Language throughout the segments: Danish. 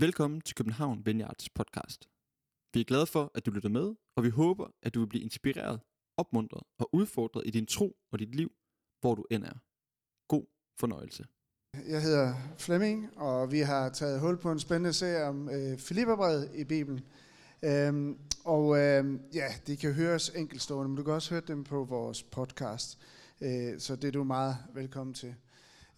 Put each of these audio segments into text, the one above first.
Velkommen til København Vineyards podcast. Vi er glade for, at du lytter med, og vi håber, at du vil blive inspireret, opmuntret og udfordret i din tro og dit liv, hvor du end er. God fornøjelse. Jeg hedder Flemming, og vi har taget hul på en spændende serie om øh, Filipperbrevet i Bibelen. Øhm, og øh, ja, det kan høres enkeltstående, men du kan også høre dem på vores podcast. Øh, så det er du meget velkommen til.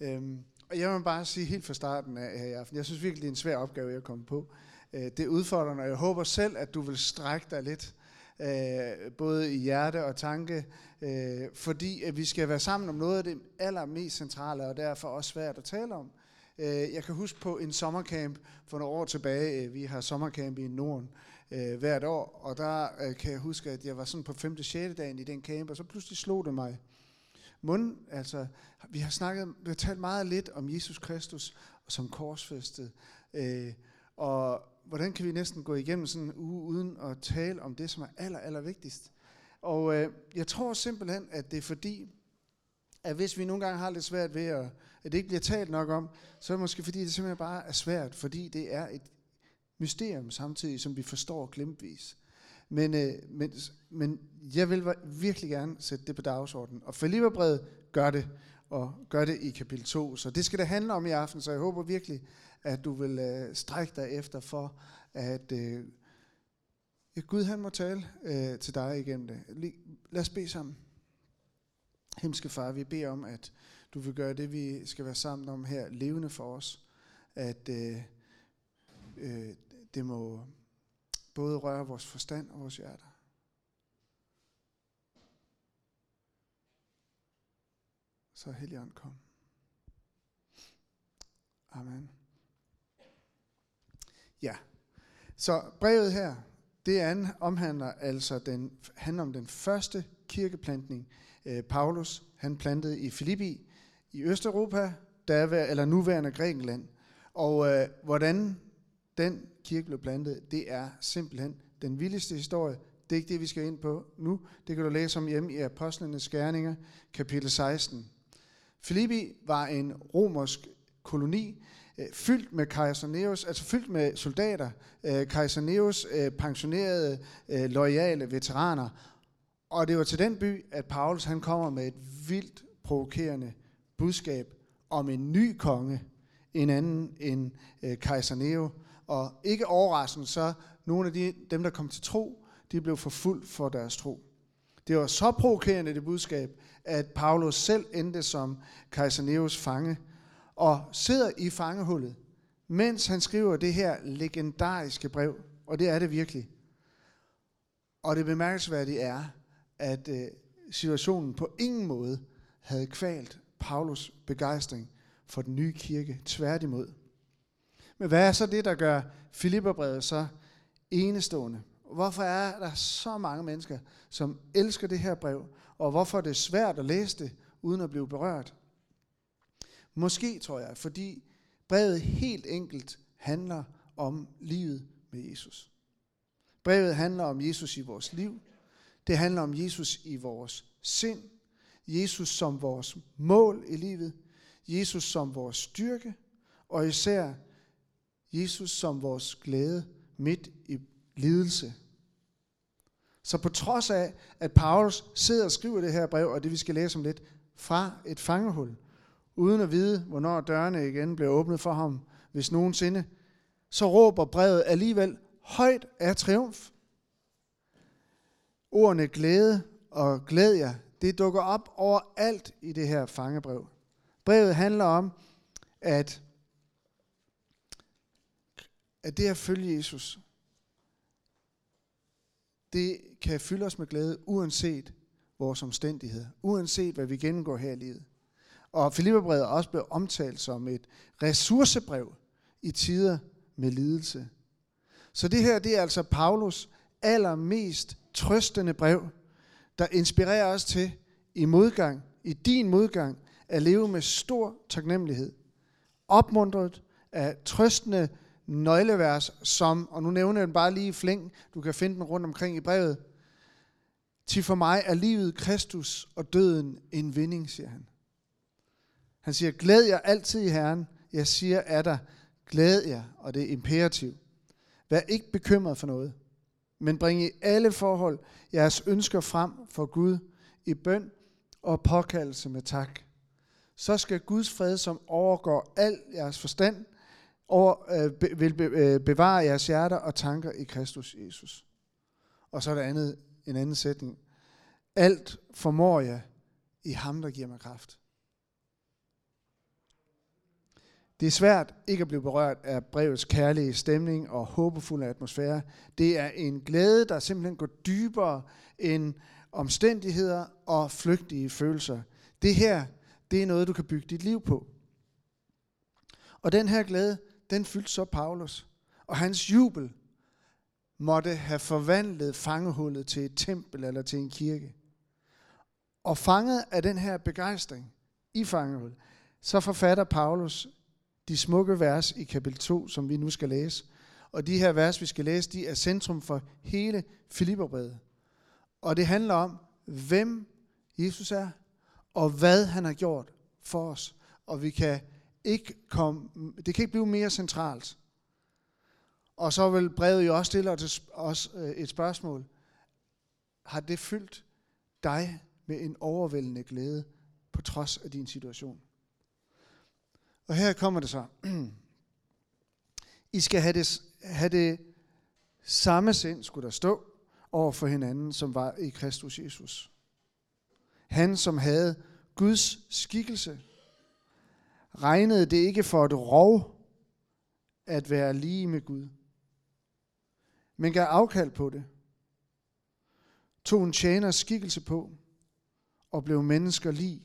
Øhm, jeg vil bare sige helt fra starten af her i aften, jeg synes virkelig, det er en svær opgave, jeg kommer på. Øh, det er udfordrende, og jeg håber selv, at du vil strække dig lidt, øh, både i hjerte og tanke, øh, fordi at vi skal være sammen om noget af det allermest centrale, og derfor også svært at tale om. Jeg kan huske på en sommercamp for nogle år tilbage, vi har sommercamp i Norden øh, hvert år, og der øh, kan jeg huske, at jeg var sådan på 5. 6. dagen i den camp, og så pludselig slog det mig, Mund, altså, vi har snakket, vi har talt meget lidt om Jesus Kristus som korsfæstet. Øh, og hvordan kan vi næsten gå igennem sådan en uge uden at tale om det, som er aller, aller vigtigst? Og øh, jeg tror simpelthen, at det er fordi, at hvis vi nogle gange har lidt svært ved, at, at det ikke bliver talt nok om, så er det måske fordi, det simpelthen bare er svært, fordi det er et mysterium samtidig, som vi forstår glimtvis. Men, øh, men, men jeg vil virkelig gerne sætte det på dagsordenen. Og Filipperbrevet gør det, og gør det i kapitel 2. Så det skal det handle om i aften, så jeg håber virkelig, at du vil øh, strække dig efter for, at øh, Gud han må tale øh, til dig igennem det. Lad os bede sammen. Himmelske far, vi beder om, at du vil gøre det, vi skal være sammen om her, levende for os. At øh, øh, det må både rører vores forstand og vores hjerter. Så Helligånd kom. Amen. Ja, så brevet her, det omhandler altså den, handler om den første kirkeplantning. øh, Paulus, han plantede i Filippi i Østeuropa, der eller nuværende Grækenland. Og øh, hvordan den kirke blev plantet, det er simpelthen den vildeste historie. Det er ikke det, vi skal ind på nu. Det kan du læse om hjemme i Apostlenes Gerninger, kapitel 16. Filippi var en romersk koloni, øh, fyldt med kejser altså fyldt med soldater, øh, kejser øh, pensionerede, øh, loyale veteraner. Og det var til den by, at Paulus han kommer med et vildt provokerende budskab om en ny konge, en anden end øh, kejser Nero. Og ikke overraskende, så nogle af de, dem, der kom til tro, de blev forfulgt for deres tro. Det var så provokerende det budskab, at Paulus selv endte som kejser Neros fange, og sidder i fangehullet, mens han skriver det her legendariske brev, og det er det virkelig. Og det bemærkelsesværdige er, at øh, situationen på ingen måde havde kvalt Paulus begejstring for den nye kirke. Tværtimod. Men hvad er så det, der gør Filipperbrevet så enestående? Hvorfor er der så mange mennesker, som elsker det her brev, og hvorfor er det svært at læse det, uden at blive berørt? Måske, tror jeg, fordi brevet helt enkelt handler om livet med Jesus. Brevet handler om Jesus i vores liv. Det handler om Jesus i vores sind. Jesus som vores mål i livet. Jesus som vores styrke. Og især Jesus som vores glæde midt i lidelse. Så på trods af, at Paulus sidder og skriver det her brev, og det vi skal læse om lidt, fra et fangehul, uden at vide, hvornår dørene igen bliver åbnet for ham, hvis nogensinde, så råber brevet alligevel højt af triumf. Ordene glæde og glæd jer, det dukker op over alt i det her fangebrev. Brevet handler om, at at det at følge Jesus, det kan fylde os med glæde, uanset vores omstændigheder, uanset hvad vi gennemgår her i livet. Og Filipperbrevet er også blevet omtalt som et ressourcebrev i tider med lidelse. Så det her, det er altså Paulus allermest trøstende brev, der inspirerer os til i modgang, i din modgang, at leve med stor taknemmelighed. Opmuntret af trøstende nøglevers, som, og nu nævner jeg den bare lige i flæng, du kan finde den rundt omkring i brevet. Til for mig er livet Kristus og døden en vinding, siger han. Han siger, glæd jer altid i Herren. Jeg siger er der, Glæd jer, og det er imperativ. Vær ikke bekymret for noget, men bring i alle forhold jeres ønsker frem for Gud i bøn og påkaldelse med tak. Så skal Guds fred, som overgår al jeres forstand, og øh, be, vil be, øh, bevare jeres hjerter og tanker i Kristus Jesus. Og så er der andet, en anden sætning. Alt formår jeg i ham, der giver mig kraft. Det er svært ikke at blive berørt af brevets kærlige stemning og håbefulde atmosfære. Det er en glæde, der simpelthen går dybere end omstændigheder og flygtige følelser. Det her, det er noget, du kan bygge dit liv på. Og den her glæde, den fyldte så Paulus. Og hans jubel måtte have forvandlet fangehullet til et tempel eller til en kirke. Og fanget af den her begejstring i fangehullet, så forfatter Paulus de smukke vers i kapitel 2, som vi nu skal læse. Og de her vers, vi skal læse, de er centrum for hele Filipperbrevet. Og det handler om, hvem Jesus er, og hvad han har gjort for os. Og vi kan ikke kom, det kan ikke blive mere centralt. Og så vil brevet jo også stille os øh, et spørgsmål. Har det fyldt dig med en overvældende glæde på trods af din situation? Og her kommer det så. I skal have det, have det samme sind, skulle der stå, over for hinanden, som var i Kristus Jesus. Han, som havde Guds skikkelse, regnede det ikke for et rov at være lige med Gud, men gav afkald på det, tog en tjeners skikkelse på og blev mennesker lige.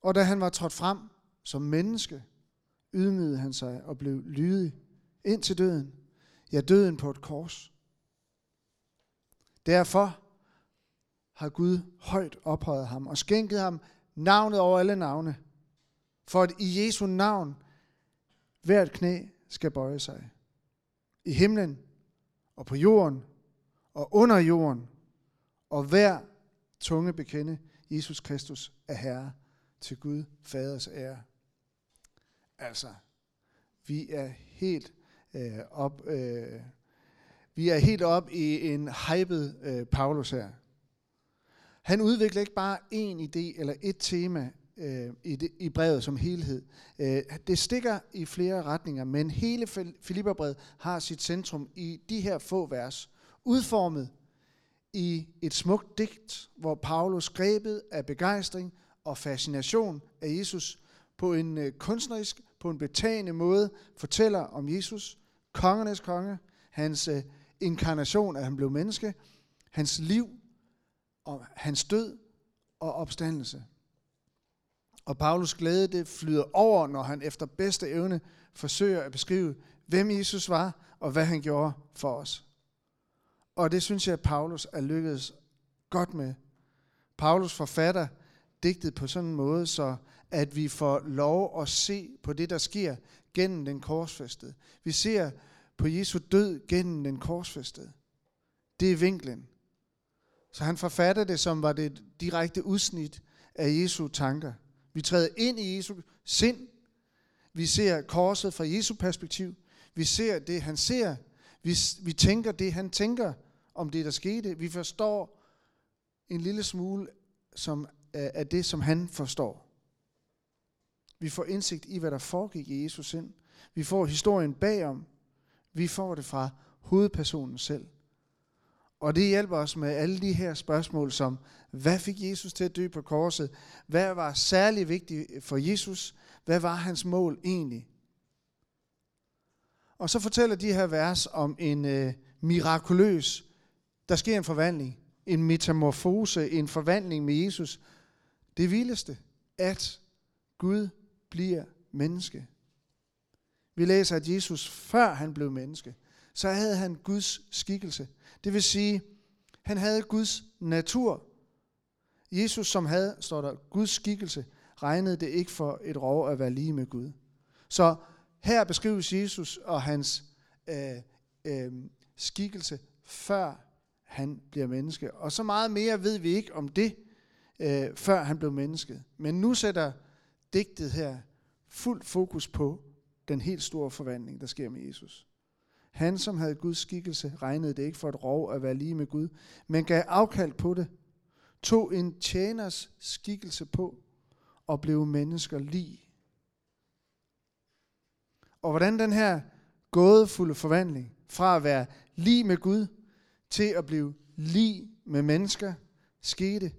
Og da han var trådt frem som menneske, ydmygede han sig og blev lydig ind til døden. Ja, døden på et kors. Derfor har Gud højt ophøjet ham og skænket ham navnet over alle navne, for at i Jesu navn hvert knæ skal bøje sig. I himlen og på jorden og under jorden, og hver tunge bekende Jesus Kristus er Herre til Gud Faders ære. Altså, vi er helt øh, op, øh, vi er helt op i en hyped øh, Paulus her. Han udvikler ikke bare én idé eller et tema øh, i, det, i brevet som helhed. Øh, det stikker i flere retninger, men hele Filipperbrevet har sit centrum i de her få vers, udformet i et smukt digt, hvor Paulus grebet af begejstring og fascination af Jesus på en øh, kunstnerisk, på en betagende måde fortæller om Jesus, kongernes konge, hans øh, inkarnation, at han blev menneske, hans liv, og hans død og opstandelse. Og Paulus glæde det flyder over, når han efter bedste evne forsøger at beskrive, hvem Jesus var og hvad han gjorde for os. Og det synes jeg, at Paulus er lykkedes godt med. Paulus forfatter digtet på sådan en måde, så at vi får lov at se på det, der sker gennem den korsfæstede. Vi ser på Jesu død gennem den korsfæstede. Det er vinklen. Så han forfatter det, som var det direkte udsnit af Jesu tanker. Vi træder ind i Jesu sind. Vi ser korset fra Jesu perspektiv. Vi ser det, han ser. Vi, vi tænker det, han tænker om det, der skete. Vi forstår en lille smule som, af det, som han forstår. Vi får indsigt i, hvad der foregik i Jesus sind. Vi får historien bagom. Vi får det fra hovedpersonen selv. Og det hjælper os med alle de her spørgsmål som, hvad fik Jesus til at dø på korset? Hvad var særlig vigtigt for Jesus? Hvad var hans mål egentlig? Og så fortæller de her vers om en øh, mirakuløs, der sker en forvandling, en metamorfose, en forvandling med Jesus. Det vildeste, at Gud bliver menneske. Vi læser, at Jesus, før han blev menneske, så havde han Guds skikkelse. Det vil sige, han havde Guds natur. Jesus, som havde, står der, Guds skikkelse, regnede det ikke for et rov at være lige med Gud. Så her beskrives Jesus og hans øh, øh, skikkelse, før han bliver menneske. Og så meget mere ved vi ikke om det, øh, før han blev menneske. Men nu sætter digtet her fuldt fokus på den helt store forvandling, der sker med Jesus. Han, som havde Guds skikkelse, regnede det ikke for et rov at være lige med Gud, men gav afkald på det, tog en tjeners skikkelse på og blev mennesker lige. Og hvordan den her gådefulde forvandling fra at være lige med Gud til at blive lige med mennesker skete,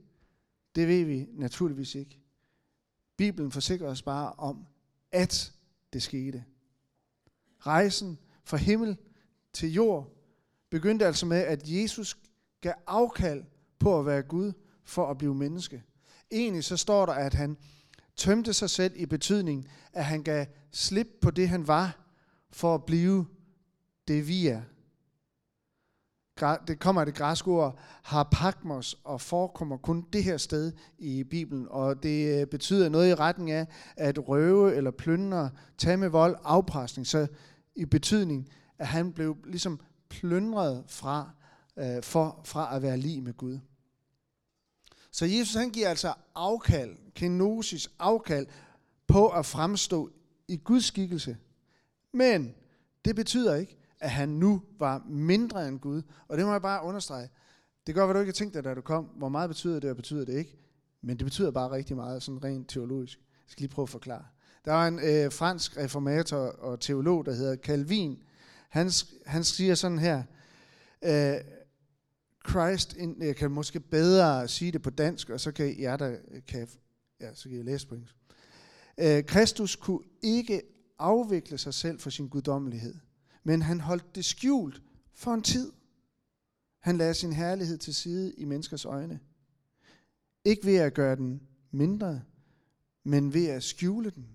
det ved vi naturligvis ikke. Bibelen forsikrer os bare om, at det skete. Rejsen fra himmel til jord begyndte altså med, at Jesus gav afkald på at være Gud for at blive menneske. Egentlig så står der, at han tømte sig selv i betydning, at han gav slip på det, han var, for at blive det, vi er. Det kommer af det græske ord harpagmos og forekommer kun det her sted i Bibelen. Og det øh, betyder noget i retning af at røve eller plyndre, tage med vold, afpresning. Så i betydning, at han blev ligesom plyndret fra, øh, for, fra at være lige med Gud. Så Jesus han giver altså afkald, kenosis, afkald på at fremstå i Guds skikkelse. Men det betyder ikke, at han nu var mindre end Gud. Og det må jeg bare understrege. Det gør, hvad du ikke har tænkt dig, da du kom. Hvor meget betyder det, og betyder det ikke? Men det betyder bare rigtig meget, sådan rent teologisk. Jeg skal lige prøve at forklare. Der var en øh, fransk reformator og teolog, der hedder Calvin. Han, han siger sådan her, øh, Christ, in, jeg kan måske bedre sige det på dansk, og så kan jer, der kan, ja, så kan I læse på engelsk. Øh, Kristus kunne ikke afvikle sig selv for sin guddommelighed, men han holdt det skjult for en tid. Han lagde sin herlighed til side i menneskers øjne. Ikke ved at gøre den mindre, men ved at skjule den.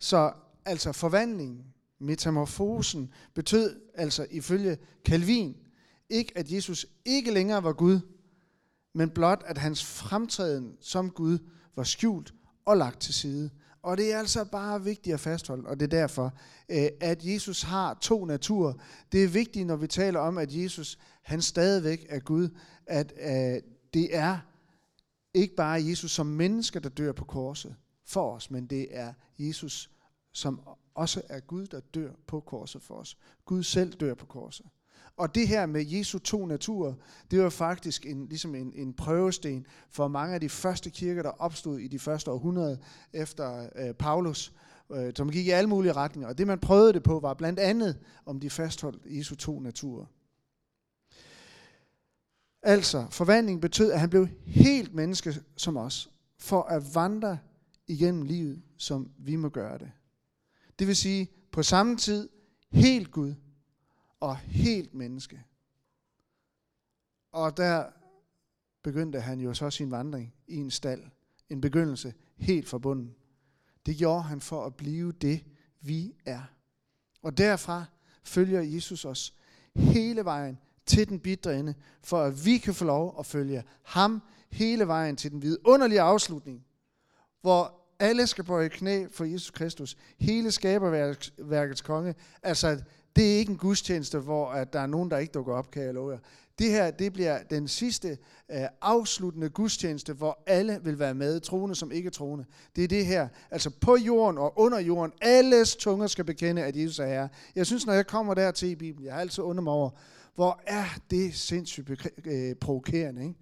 Så altså forvandlingen, metamorfosen, betød altså ifølge Calvin, ikke at Jesus ikke længere var Gud, men blot at hans fremtræden som Gud var skjult og lagt til side. Og det er altså bare vigtigt at fastholde, og det er derfor, øh, at Jesus har to naturer. Det er vigtigt, når vi taler om, at Jesus, han stadigvæk er Gud, at øh, det er ikke bare Jesus som menneske, der dør på korset for os, men det er Jesus, som også er Gud, der dør på korset for os. Gud selv dør på korset. Og det her med Jesu to naturer, det var faktisk en, ligesom en, en prøvesten for mange af de første kirker, der opstod i de første århundrede efter øh, Paulus, øh, som gik i alle mulige retninger. Og det man prøvede det på var blandt andet, om de fastholdt Jesu to naturer. Altså, forvandling betød, at han blev helt menneske som os, for at vandre igennem livet, som vi må gøre det. Det vil sige, på samme tid, helt Gud, og helt menneske. Og der begyndte han jo så sin vandring i en stald. En begyndelse helt forbundet. Det gjorde han for at blive det, vi er. Og derfra følger Jesus os hele vejen til den bitre ende, for at vi kan få lov at følge ham hele vejen til den vidunderlige afslutning, hvor alle skal bøje knæ for Jesus Kristus, hele skaberværkets konge. Altså, det er ikke en gudstjeneste, hvor at der er nogen, der ikke dukker op, kan jeg love jer. Det her, det bliver den sidste øh, afsluttende gudstjeneste, hvor alle vil være med, troende som ikke troende. Det er det her, altså på jorden og under jorden, alles tunger skal bekende, at Jesus er Herre. Jeg synes, når jeg kommer der til i Bibelen, jeg har altid undret mig over, hvor er det sindssygt øh, provokerende, ikke?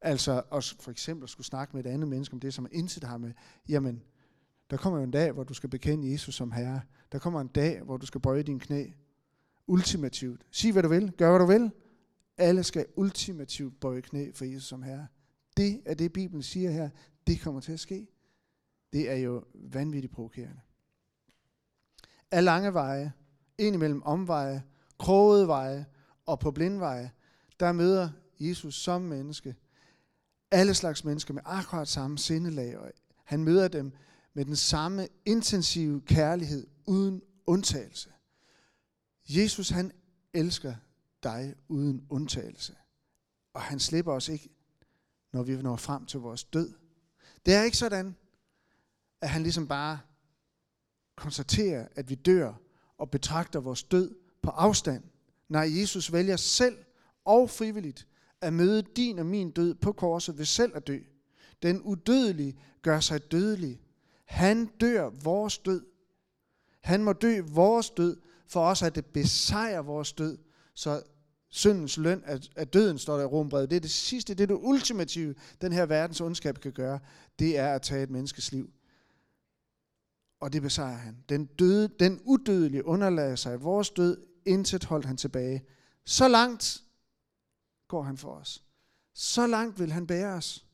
Altså, også for eksempel at skulle snakke med et andet menneske om det, som intet har med, jamen, der kommer jo en dag, hvor du skal bekende Jesus som Herre. Der kommer en dag, hvor du skal bøje dine knæ. Ultimativt. Sig hvad du vil. Gør hvad du vil. Alle skal ultimativt bøje knæ for Jesus som Herre. Det er det, Bibelen siger her. Det kommer til at ske. Det er jo vanvittigt provokerende. Af lange veje, ind imellem omveje, krogede veje og på blindveje, der møder Jesus som menneske alle slags mennesker med akkurat samme sindelag. Og han møder dem med den samme intensive kærlighed uden undtagelse. Jesus han elsker dig uden undtagelse. Og han slipper os ikke, når vi når frem til vores død. Det er ikke sådan, at han ligesom bare konstaterer, at vi dør og betragter vores død på afstand. Nej, Jesus vælger selv og frivilligt at møde din og min død på korset ved selv at dø. Den udødelige gør sig dødelig Han dør vores død. Han må dø vores død, for os at det besejrer vores død. Så syndens løn af, døden, står der i Rombrevet. Det er det sidste, det er det ultimative, den her verdens ondskab kan gøre. Det er at tage et menneskes liv. Og det besejrer han. Den, døde, den udødelige underlader sig vores død, intet holdt han tilbage. Så langt går han for os. Så langt vil han bære os.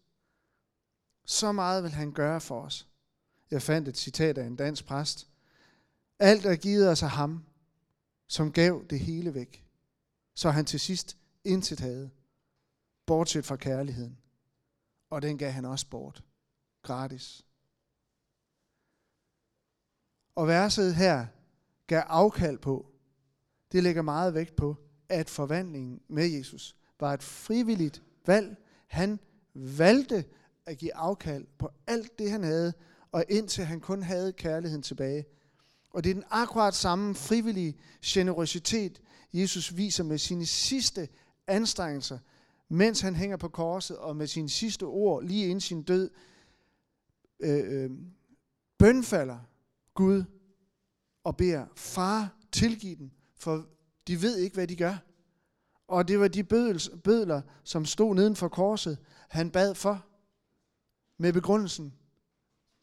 Så meget vil han gøre for os. Jeg fandt et citat af en dansk præst. Alt er givet os af ham, som gav det hele væk. Så han til sidst intet havde, bortset fra kærligheden. Og den gav han også bort. Gratis. Og verset her gav afkald på, det lægger meget vægt på, at forvandlingen med Jesus var et frivilligt valg. Han valgte at give afkald på alt det, han havde, og indtil han kun havde kærligheden tilbage. Og det er den akkurat samme frivillige generøsitet, Jesus viser med sine sidste anstrengelser, mens han hænger på korset, og med sine sidste ord, lige inden sin død, øh, øh, bønfalder Gud og beder, far, tilgiv dem, for de ved ikke, hvad de gør. Og det var de bødler, som stod neden for korset, han bad for, med begrundelsen,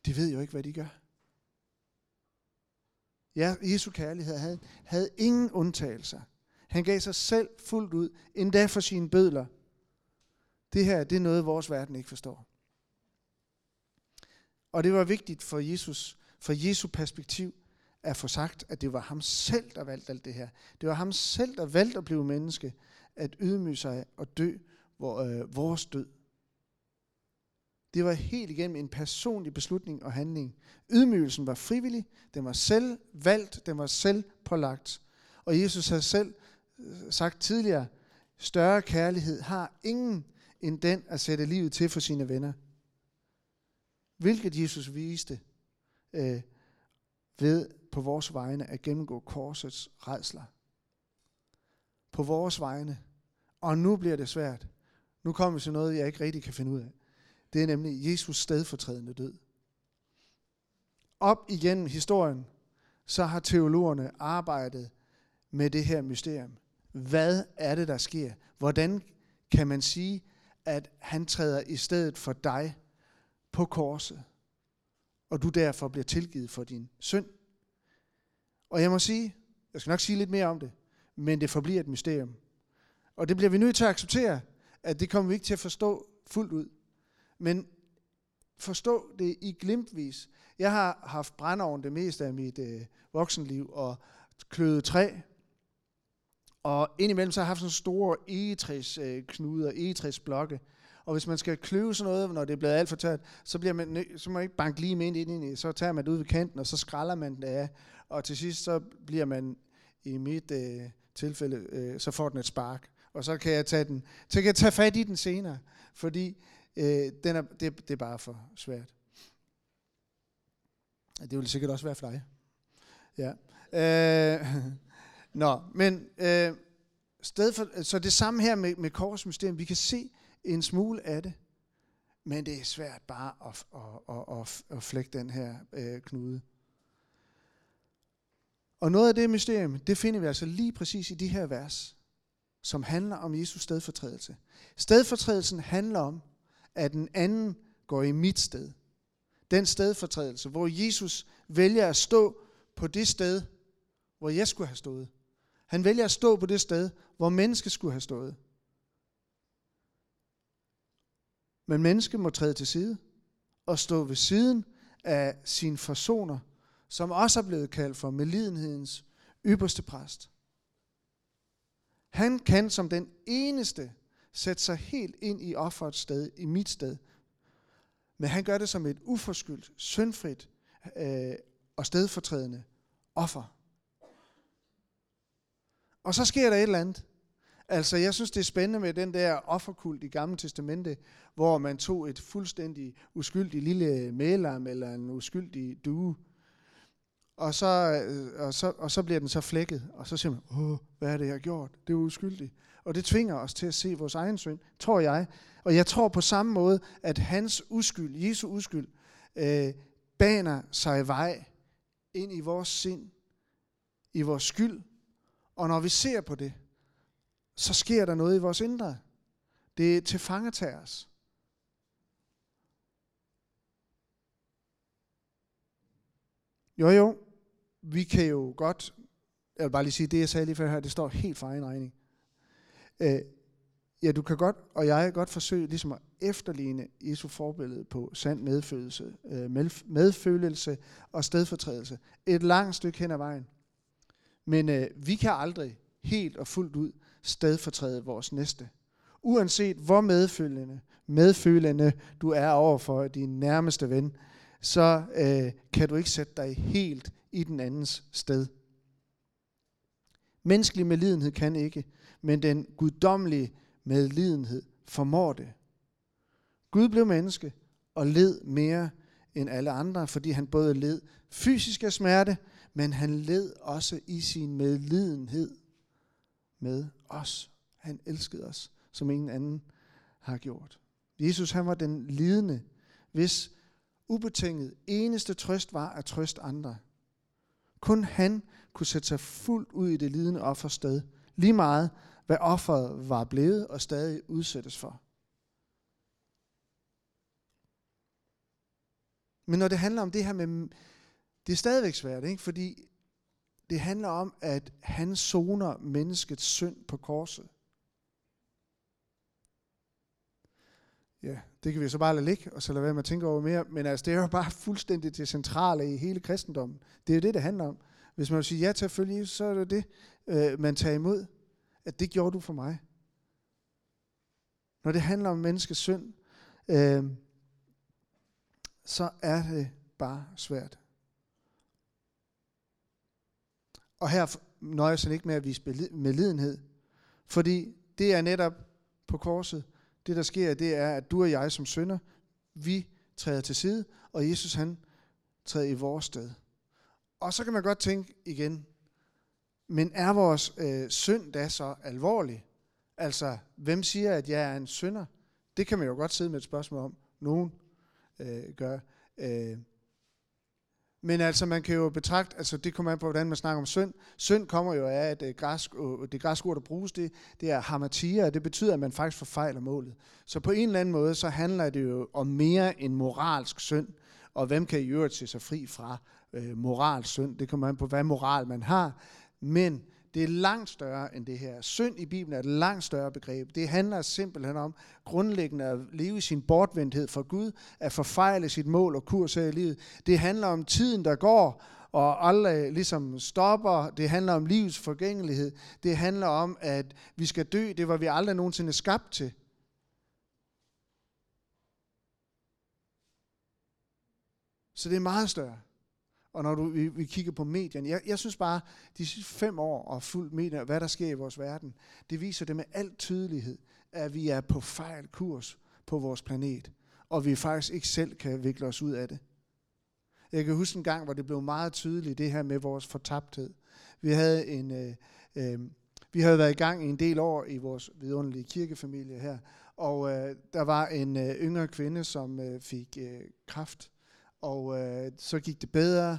de ved jo ikke, hvad de gør. Ja, Jesu kærlighed havde, havde ingen undtagelser. Han gav sig selv fuldt ud, endda for sine bødler. Det her, det er noget, vores verden ikke forstår. Og det var vigtigt for Jesus, for Jesu perspektiv, at få sagt, at det var ham selv, der valgte alt det her. Det var ham selv, der valgte at blive menneske, at ydmyge sig og dø hvor, øh, vores død. Det var helt igennem en personlig beslutning og handling. Ydmygelsen var frivillig, den var selv valgt, den var selv pålagt. Og Jesus havde selv øh, sagt tidligere, større kærlighed har ingen end den at sætte livet til for sine venner. Hvilket Jesus viste øh, ved på vores vegne at gennemgå korsets redsler. På vores vegne. Og nu bliver det svært. Nu kommer vi til noget, jeg ikke rigtig kan finde ud af. Det er nemlig Jesus stedfortrædende død. Op igennem historien, så har teologerne arbejdet med det her mysterium. Hvad er det, der sker? Hvordan kan man sige, at han træder i stedet for dig på korset, og du derfor bliver tilgivet for din synd? Og jeg må sige, jeg skal nok sige lidt mere om det, men det forbliver et mysterium. Og det bliver vi nødt til at acceptere, at det kommer vi ikke til at forstå fuldt ud. Men forstå det i glimtvis. Jeg har haft brændeovn det meste af mit øh, voksenliv og kløet træ. Og indimellem så har jeg haft sådan store egetræsknuder, øh, egetræsblokke. Og hvis man skal kløve sådan noget, når det er blevet alt for tørt, så, bliver man, så må man ikke banke lige med ind i Så tager man det ud ved kanten, og så skralder man det af. Og til sidst så bliver man i mit øh, tilfælde, øh, så får den et spark. Og så kan jeg tage den, så kan jeg tage fat i den senere. Fordi øh, den er, det, det er bare for svært. Det vil sikkert også være for dig. Ja. Øh, nå, men øh, sted for, så det samme her med, med korsmysteriet, vi kan se en smule af det, men det er svært bare at, at, at, at, at flække den her øh, knude. Og noget af det mysterium, det finder vi altså lige præcis i de her vers, som handler om Jesus stedfortrædelse. Stedfortrædelsen handler om, at den anden går i mit sted. Den stedfortrædelse, hvor Jesus vælger at stå på det sted, hvor jeg skulle have stået. Han vælger at stå på det sted, hvor mennesket skulle have stået. Men mennesket må træde til side og stå ved siden af sin forsoner, som også er blevet kaldt for melidenhedens ypperste præst. Han kan som den eneste sætte sig helt ind i offerets sted, i mit sted. Men han gør det som et uforskyldt, syndfrit øh, og stedfortrædende offer. Og så sker der et eller andet. Altså, jeg synes, det er spændende med den der offerkult i Gamle Testamente, hvor man tog et fuldstændig uskyldigt lille mælam eller en uskyldig due, og så, øh, og, så, og så bliver den så flækket, og så siger man, åh, hvad er det, jeg har gjort? Det er uskyldigt. Og det tvinger os til at se vores egen synd, tror jeg. Og jeg tror på samme måde, at hans uskyld, Jesu uskyld, øh, baner sig vej ind i vores sind, i vores skyld. Og når vi ser på det, så sker der noget i vores indre. Det er til os. Jo jo, vi kan jo godt, jeg vil bare lige sige, det jeg sagde lige før her, det står helt for egen regning. Øh, ja, du kan godt, og jeg kan godt forsøge ligesom at efterligne Jesu forbillede på sand medfølelse, øh, medfølelse og stedfortrædelse. Et langt stykke hen ad vejen. Men øh, vi kan aldrig helt og fuldt ud stedfortræde vores næste. Uanset hvor medfølende, medfølende du er over for din nærmeste ven, så øh, kan du ikke sætte dig helt i den andens sted. Menneskelig medlidenhed kan ikke, men den guddommelige medlidenhed formår det. Gud blev menneske og led mere end alle andre, fordi han både led fysisk af smerte, men han led også i sin medlidenhed med os. Han elskede os, som ingen anden har gjort. Jesus han var den lidende, hvis ubetinget eneste trøst var at trøste andre. Kun han kunne sætte sig fuldt ud i det lidende offers sted, lige meget hvad offeret var blevet og stadig udsættes for. Men når det handler om det her med, det er stadigvæk svært, ikke? fordi det handler om, at han soner menneskets synd på korset. Ja, det kan vi så bare lade ligge, og så lade være med at tænke over mere. Men altså, det er jo bare fuldstændig det centrale i hele kristendommen. Det er jo det, det handler om. Hvis man vil sige ja til at følge Jesus, så er det det, øh, man tager imod. At det gjorde du for mig. Når det handler om menneskets synd, øh, så er det bare svært. Og her nøjer han ikke med at vise medlidenhed, fordi det er netop på korset, det der sker, det er, at du og jeg som sønder, vi træder til side, og Jesus han træder i vores sted. Og så kan man godt tænke igen, men er vores øh, synd da så alvorlig? Altså, hvem siger, at jeg er en synder? Det kan man jo godt sidde med et spørgsmål om. Nogen øh, gør. Øh, men altså, man kan jo betragte, altså det kommer an på, hvordan man snakker om synd. Synd kommer jo af, at øh, græsk, øh, det græske ord, der bruges, det, det er hamatia, og det betyder, at man faktisk forfejler målet. Så på en eller anden måde, så handler det jo om mere end moralsk synd. Og hvem kan i øvrigt se sig fri fra øh, moralsk synd? Det kommer an på, hvad moral man har. Men det er langt større end det her. Synd i Bibelen er et langt større begreb. Det handler simpelthen om grundlæggende at leve i sin bortvendthed for Gud, at forfejle sit mål og kurs her i livet. Det handler om tiden, der går, og aldrig ligesom stopper. Det handler om livets forgængelighed. Det handler om, at vi skal dø. Det var vi aldrig nogensinde skabt til. Så det er meget større. Og når du, vi, vi kigger på medierne, jeg, jeg synes bare, de sidste fem år og fuldt medier, hvad der sker i vores verden, det viser det med al tydelighed, at vi er på fejl kurs på vores planet, og vi faktisk ikke selv kan vikle os ud af det. Jeg kan huske en gang, hvor det blev meget tydeligt, det her med vores fortabthed. Vi havde en... Øh, øh, vi havde været i gang i en del år i vores vidunderlige kirkefamilie her, og øh, der var en øh, yngre kvinde, som øh, fik øh, kraft og øh, så gik det bedre,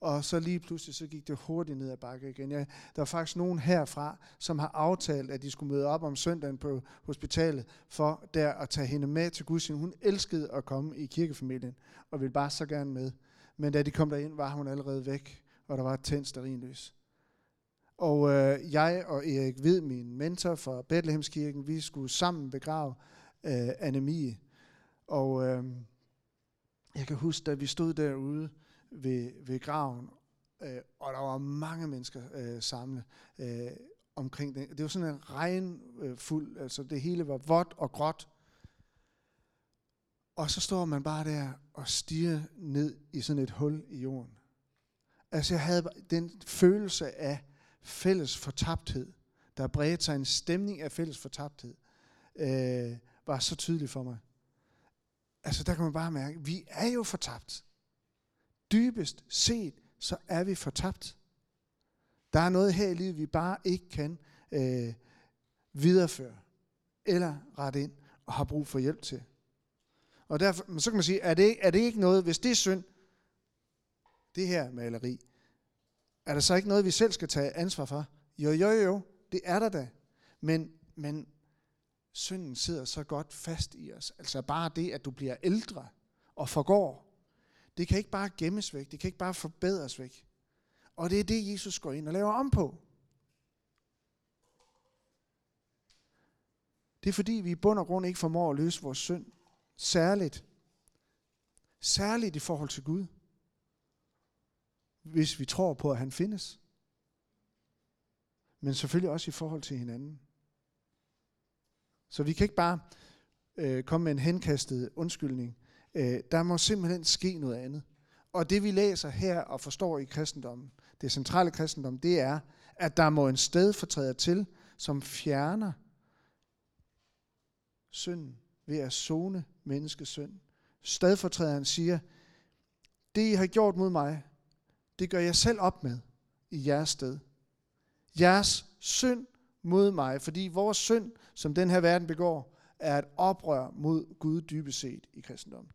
og så lige pludselig så gik det hurtigt ned ad bakke igen. Ja, der var faktisk nogen herfra, som har aftalt, at de skulle møde op om søndagen på hospitalet, for der at tage hende med til Guds Hun elskede at komme i kirkefamilien, og ville bare så gerne med. Men da de kom derind, var hun allerede væk, og der var et tændt sterinløs. Og øh, jeg og Erik Hvid, min mentor fra Bethlehemskirken, vi skulle sammen begrave øh, Annemie. Og... Øh, jeg kan huske, da vi stod derude ved, ved graven, øh, og der var mange mennesker øh, samlet øh, omkring den. Det var sådan en regnfuld, øh, altså det hele var vådt og gråt. Og så står man bare der og stiger ned i sådan et hul i jorden. Altså jeg havde den følelse af fælles fortabthed, der bredte sig en stemning af fælles fortabthed, øh, var så tydelig for mig altså der kan man bare mærke, at vi er jo fortabt. Dybest set, så er vi fortabt. Der er noget her i livet, vi bare ikke kan øh, videreføre eller rette ind og har brug for hjælp til. Og derfor, så kan man sige, er det, er det ikke noget, hvis det er synd, det her maleri, er der så ikke noget, vi selv skal tage ansvar for? Jo, jo, jo, det er der da. Men, men synden sidder så godt fast i os. Altså bare det, at du bliver ældre og forgår, det kan ikke bare gemmes væk, det kan ikke bare forbedres væk. Og det er det, Jesus går ind og laver om på. Det er fordi, vi i bund og grund ikke formår at løse vores synd. Særligt. Særligt i forhold til Gud. Hvis vi tror på, at han findes. Men selvfølgelig også i forhold til hinanden. Så vi kan ikke bare øh, komme med en henkastet undskyldning. Øh, der må simpelthen ske noget andet. Og det vi læser her og forstår i kristendommen, det centrale kristendom, det er, at der må en stedfortræder til, som fjerner synden ved at zone menneskets synd. Stedfortræderen siger, det I har gjort mod mig, det gør jeg selv op med i jeres sted. Jeres synd mod mig, fordi vores synd, som den her verden begår, er et oprør mod Gud dybest set i kristendommen.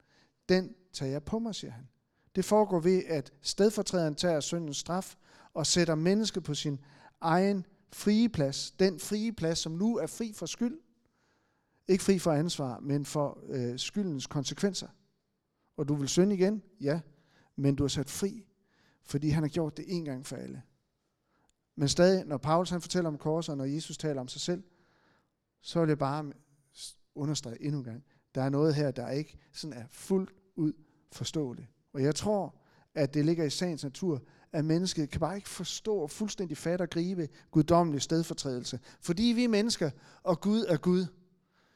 Den tager jeg på mig, siger han. Det foregår ved, at stedfortræderen tager syndens straf og sætter mennesket på sin egen frie plads. Den frie plads, som nu er fri for skyld. Ikke fri for ansvar, men for øh, skyldens konsekvenser. Og du vil synde igen? Ja. Men du er sat fri, fordi han har gjort det en gang for alle. Men stadig, når Paulus han fortæller om korset, og når Jesus taler om sig selv, så vil jeg bare understrege endnu en gang, der er noget her, der ikke sådan er fuldt ud forståeligt. Og jeg tror, at det ligger i sagens natur, at mennesket kan bare ikke forstå og fuldstændig fatte og gribe guddommelig stedfortrædelse. Fordi vi er mennesker, og Gud er Gud.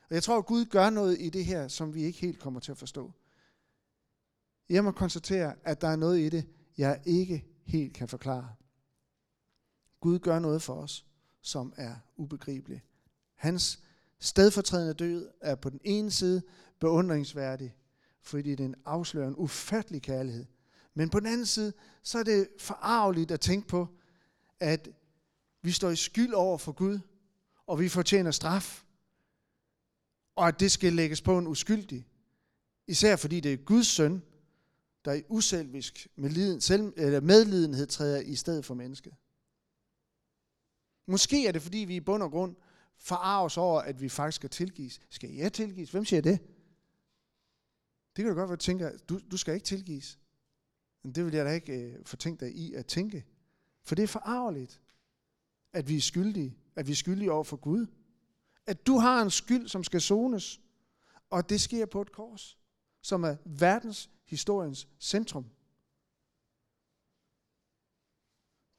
Og jeg tror, at Gud gør noget i det her, som vi ikke helt kommer til at forstå. Jeg må konstatere, at der er noget i det, jeg ikke helt kan forklare. Gud gør noget for os, som er ubegribeligt. Hans stedfortrædende død er på den ene side beundringsværdig, fordi den afslører en ufattelig kærlighed. Men på den anden side, så er det forarveligt at tænke på, at vi står i skyld over for Gud, og vi fortjener straf, og at det skal lægges på en uskyldig. Især fordi det er Guds søn, der i uselvisk medlidenhed træder i stedet for mennesket. Måske er det, fordi vi i bund og grund forarves over, at vi faktisk skal tilgives. Skal jeg tilgives? Hvem siger det? Det kan du godt være, at tænke, du, du skal ikke tilgives. Men det vil jeg da ikke øh, fortænke dig i at tænke. For det er forarveligt, at vi er skyldige. At vi er skyldige over for Gud. At du har en skyld, som skal sones. Og det sker på et kors, som er verdens historiens centrum.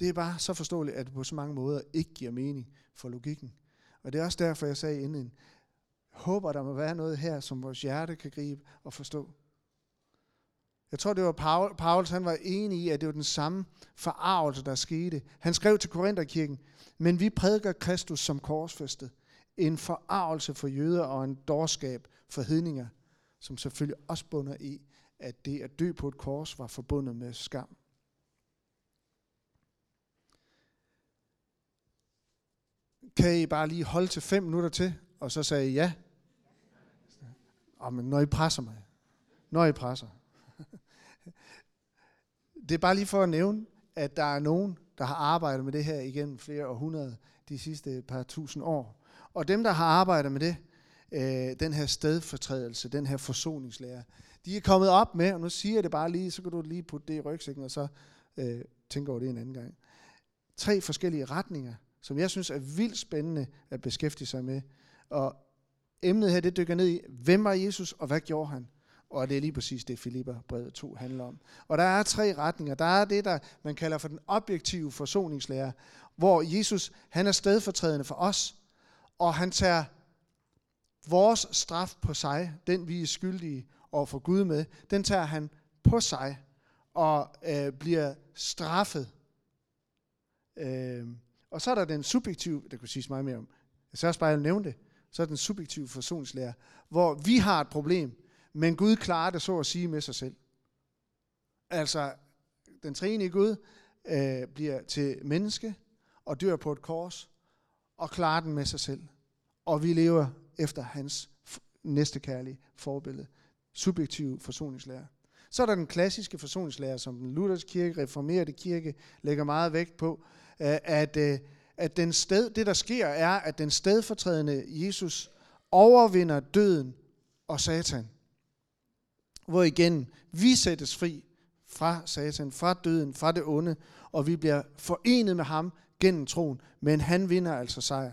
Det er bare så forståeligt, at det på så mange måder ikke giver mening for logikken. Og det er også derfor, jeg sagde inden, håber, der må være noget her, som vores hjerte kan gribe og forstå. Jeg tror, det var Paul, Paulus, han var enig i, at det var den samme forarvelse, der skete. Han skrev til Korintherkirken, men vi prædiker Kristus som korsfæstet. En forarvelse for jøder og en dårskab for hedninger, som selvfølgelig også bunder i, at det at dø på et kors var forbundet med skam. Kan I bare lige holde til fem minutter til, og så sagde jeg ja? Oh, men når I presser mig. Når I presser. Det er bare lige for at nævne, at der er nogen, der har arbejdet med det her igennem flere århundreder, de sidste par tusind år. Og dem, der har arbejdet med det, øh, den her stedfortrædelse, den her forsoningslære, de er kommet op med, og nu siger jeg det bare lige, så kan du lige putte det i rygsækken, og så øh, tænke over det en anden gang. Tre forskellige retninger, som jeg synes er vildt spændende at beskæftige sig med. Og emnet her, det dykker ned i, hvem var Jesus, og hvad gjorde han? Og det er lige præcis det, Filipper brevet 2 handler om. Og der er tre retninger. Der er det, der man kalder for den objektive forsoningslære, hvor Jesus han er stedfortrædende for os, og han tager vores straf på sig, den vi er skyldige over for Gud med, den tager han på sig og øh, bliver straffet. Øh, og så er der den subjektive, der kunne siges meget mere om, jeg skal også bare nævne det, så er den subjektive forsoningslære, hvor vi har et problem, men Gud klarer det så at sige med sig selv. Altså, den treenige Gud øh, bliver til menneske og dør på et kors og klarer den med sig selv. Og vi lever efter hans næste kærlige forbillede. Subjektiv forsoningslære. Så er der den klassiske forsoningslære, som den lutherske kirke, reformerede kirke, lægger meget vægt på, Øh, at, øh, at den sted, det der sker er, at den stedfortrædende Jesus overvinder døden og satan. Hvor igen vi sættes fri fra satan, fra døden, fra det onde, og vi bliver forenet med ham gennem troen, men han vinder altså sejr.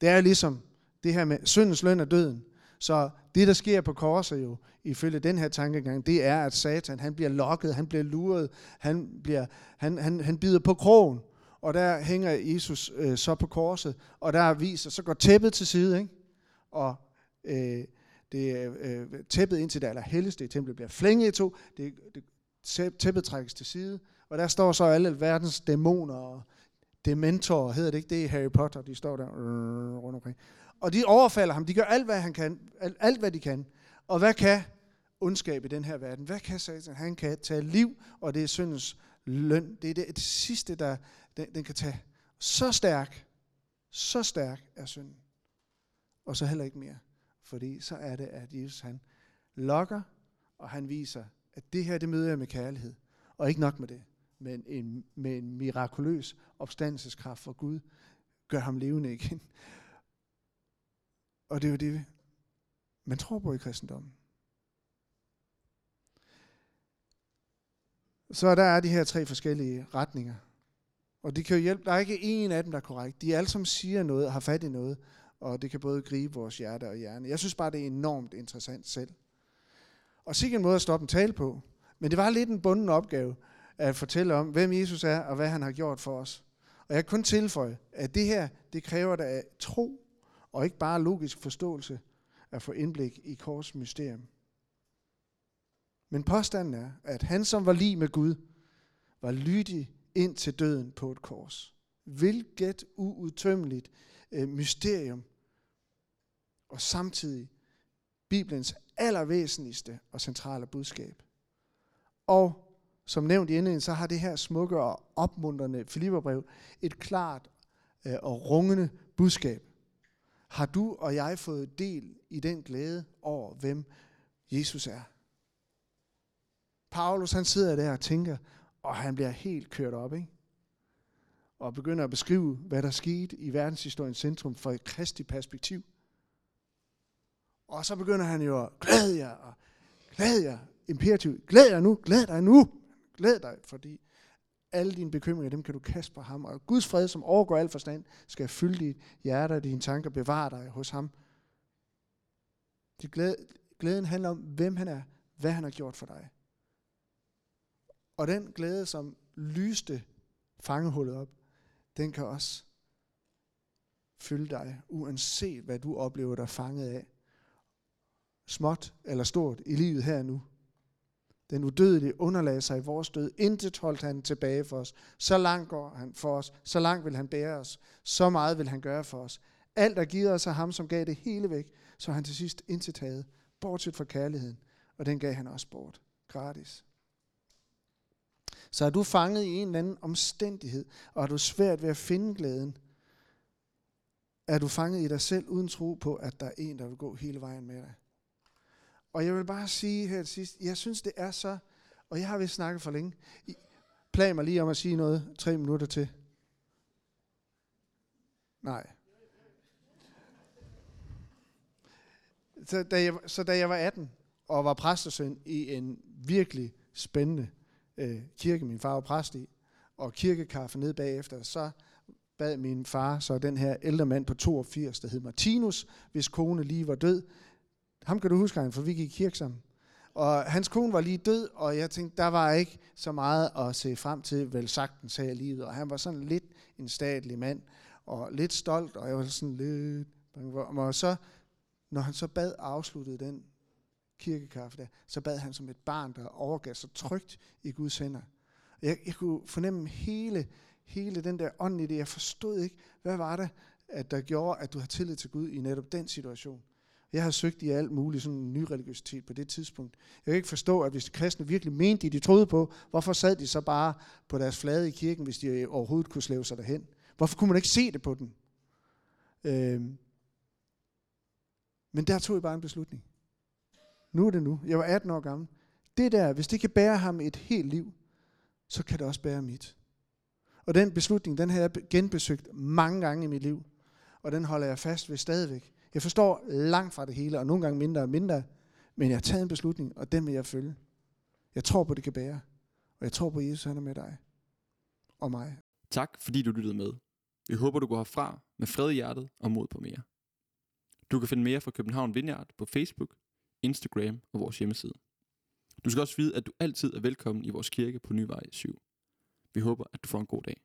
Det er ligesom det her med syndens løn og døden. Så det, der sker på korset jo, ifølge den her tankegang, det er, at Satan, han bliver lokket, han bliver luret, han, bliver, han, han, han bider på krogen, og der hænger Jesus øh, så på korset, og der viser, så går tæppet til side, ikke? og øh, det øh, tæppet ind til det allerhelligste i templet bliver flænget i to, det, det, tæppet trækkes til side, og der står så alle verdens dæmoner og dementorer, hedder det ikke det i Harry Potter, de står der øh, rundt omkring. Og de overfalder ham, de gør alt, hvad han kan, alt, alt hvad de kan. Og hvad kan ondskab i den her verden? Hvad kan Satan? Han kan tage liv, og det er syndens løn. Det er det, det sidste, der den, den kan tage. Så stærk, så stærk er synden. Og så heller ikke mere. Fordi så er det, at Jesus han lokker, og han viser, at det her, det møder jeg med kærlighed. Og ikke nok med det, men en, med en mirakuløs opstandelseskraft for Gud, gør ham levende igen. Og det er jo det, man tror på i kristendommen. Så der er de her tre forskellige retninger. Og de kan jo hjælpe. Der er ikke en af dem, der er korrekt. De alle som siger noget har fat i noget. Og det kan både gribe vores hjerte og hjerne. Jeg synes bare, det er enormt interessant selv. Og sikkert en måde at stoppe en tale på. Men det var lidt en bunden opgave at fortælle om, hvem Jesus er og hvad han har gjort for os. Og jeg kan kun tilføje, at det her, det kræver da tro og ikke bare logisk forståelse at få indblik i kors mysterium. Men påstanden er, at han som var lige med Gud, var lydig ind til døden på et kors. Hvilket uudtømmeligt øh, mysterium, og samtidig Bibelens allervæsentligste og centrale budskab. Og som nævnt i indledningen, så har det her smukke og opmuntrende Filipperbrev et klart øh, og rungende budskab. Har du og jeg fået del i den glæde over, hvem Jesus er? Paulus han sidder der og tænker, og han bliver helt kørt op, ikke? Og begynder at beskrive, hvad der skete i verdenshistoriens centrum fra et kristigt perspektiv. Og så begynder han jo at glæde jer, og glæde jer, imperativ, glæd jer nu, glæd dig nu, glæd dig, fordi alle dine bekymringer, dem kan du kaste på ham. Og Guds fred, som overgår al forstand, skal fylde dit hjerte og dine tanker, bevare dig hos ham. Det glæde, glæden handler om, hvem han er, hvad han har gjort for dig. Og den glæde, som lyste fangehullet op, den kan også fylde dig, uanset hvad du oplever dig fanget af. Småt eller stort i livet her nu. Den udødelige underlagde sig i vores død. Intet holdt han tilbage for os. Så langt går han for os. Så langt vil han bære os. Så meget vil han gøre for os. Alt er givet os af ham, som gav det hele væk, så han til sidst intet havde, bortset fra kærligheden. Og den gav han også bort. Gratis. Så er du fanget i en eller anden omstændighed, og er du svært ved at finde glæden, er du fanget i dig selv uden tro på, at der er en, der vil gå hele vejen med dig. Og jeg vil bare sige her til sidst, jeg synes det er så, og jeg har vist snakket for længe, plan mig lige om at sige noget tre minutter til. Nej. Så da, jeg, så da jeg var 18 og var præstesøn i en virkelig spændende øh, kirke, min far var præst i, og kirkekaffe ned bagefter, så bad min far, så den her ældre mand på 82, der hed Martinus, hvis kone lige var død, ham kan du huske, han, for vi gik i kirke sammen. Og hans kone var lige død, og jeg tænkte, der var ikke så meget at se frem til, vel sagtens her i livet. Og han var sådan lidt en statlig mand, og lidt stolt, og jeg var sådan lidt Og så, når han så bad afsluttede den kirkekaffe der, så bad han som et barn, der overgav sig trygt i Guds hænder. Jeg, jeg kunne fornemme hele, hele den der ånd i det. Jeg forstod ikke, hvad var det, at der gjorde, at du har tillid til Gud i netop den situation. Jeg har søgt i alt muligt sådan en ny religiøsitet på det tidspunkt. Jeg kan ikke forstå, at hvis de kristne virkelig mente det, de troede på, hvorfor sad de så bare på deres flade i kirken, hvis de overhovedet kunne slæve sig derhen? Hvorfor kunne man ikke se det på dem? Øhm. Men der tog jeg bare en beslutning. Nu er det nu. Jeg var 18 år gammel. Det der, hvis det kan bære ham et helt liv, så kan det også bære mit. Og den beslutning, den har jeg genbesøgt mange gange i mit liv. Og den holder jeg fast ved stadigvæk. Jeg forstår langt fra det hele, og nogle gange mindre og mindre. Men jeg har taget en beslutning, og den vil jeg følge. Jeg tror på, det kan bære. Og jeg tror på, at Jesus han er med dig. Og mig. Tak fordi du lyttede med. Vi håber, du går herfra med fred i hjertet og mod på mere. Du kan finde mere fra København Vineyard på Facebook, Instagram og vores hjemmeside. Du skal også vide, at du altid er velkommen i vores kirke på Nyvej 7. Vi håber, at du får en god dag.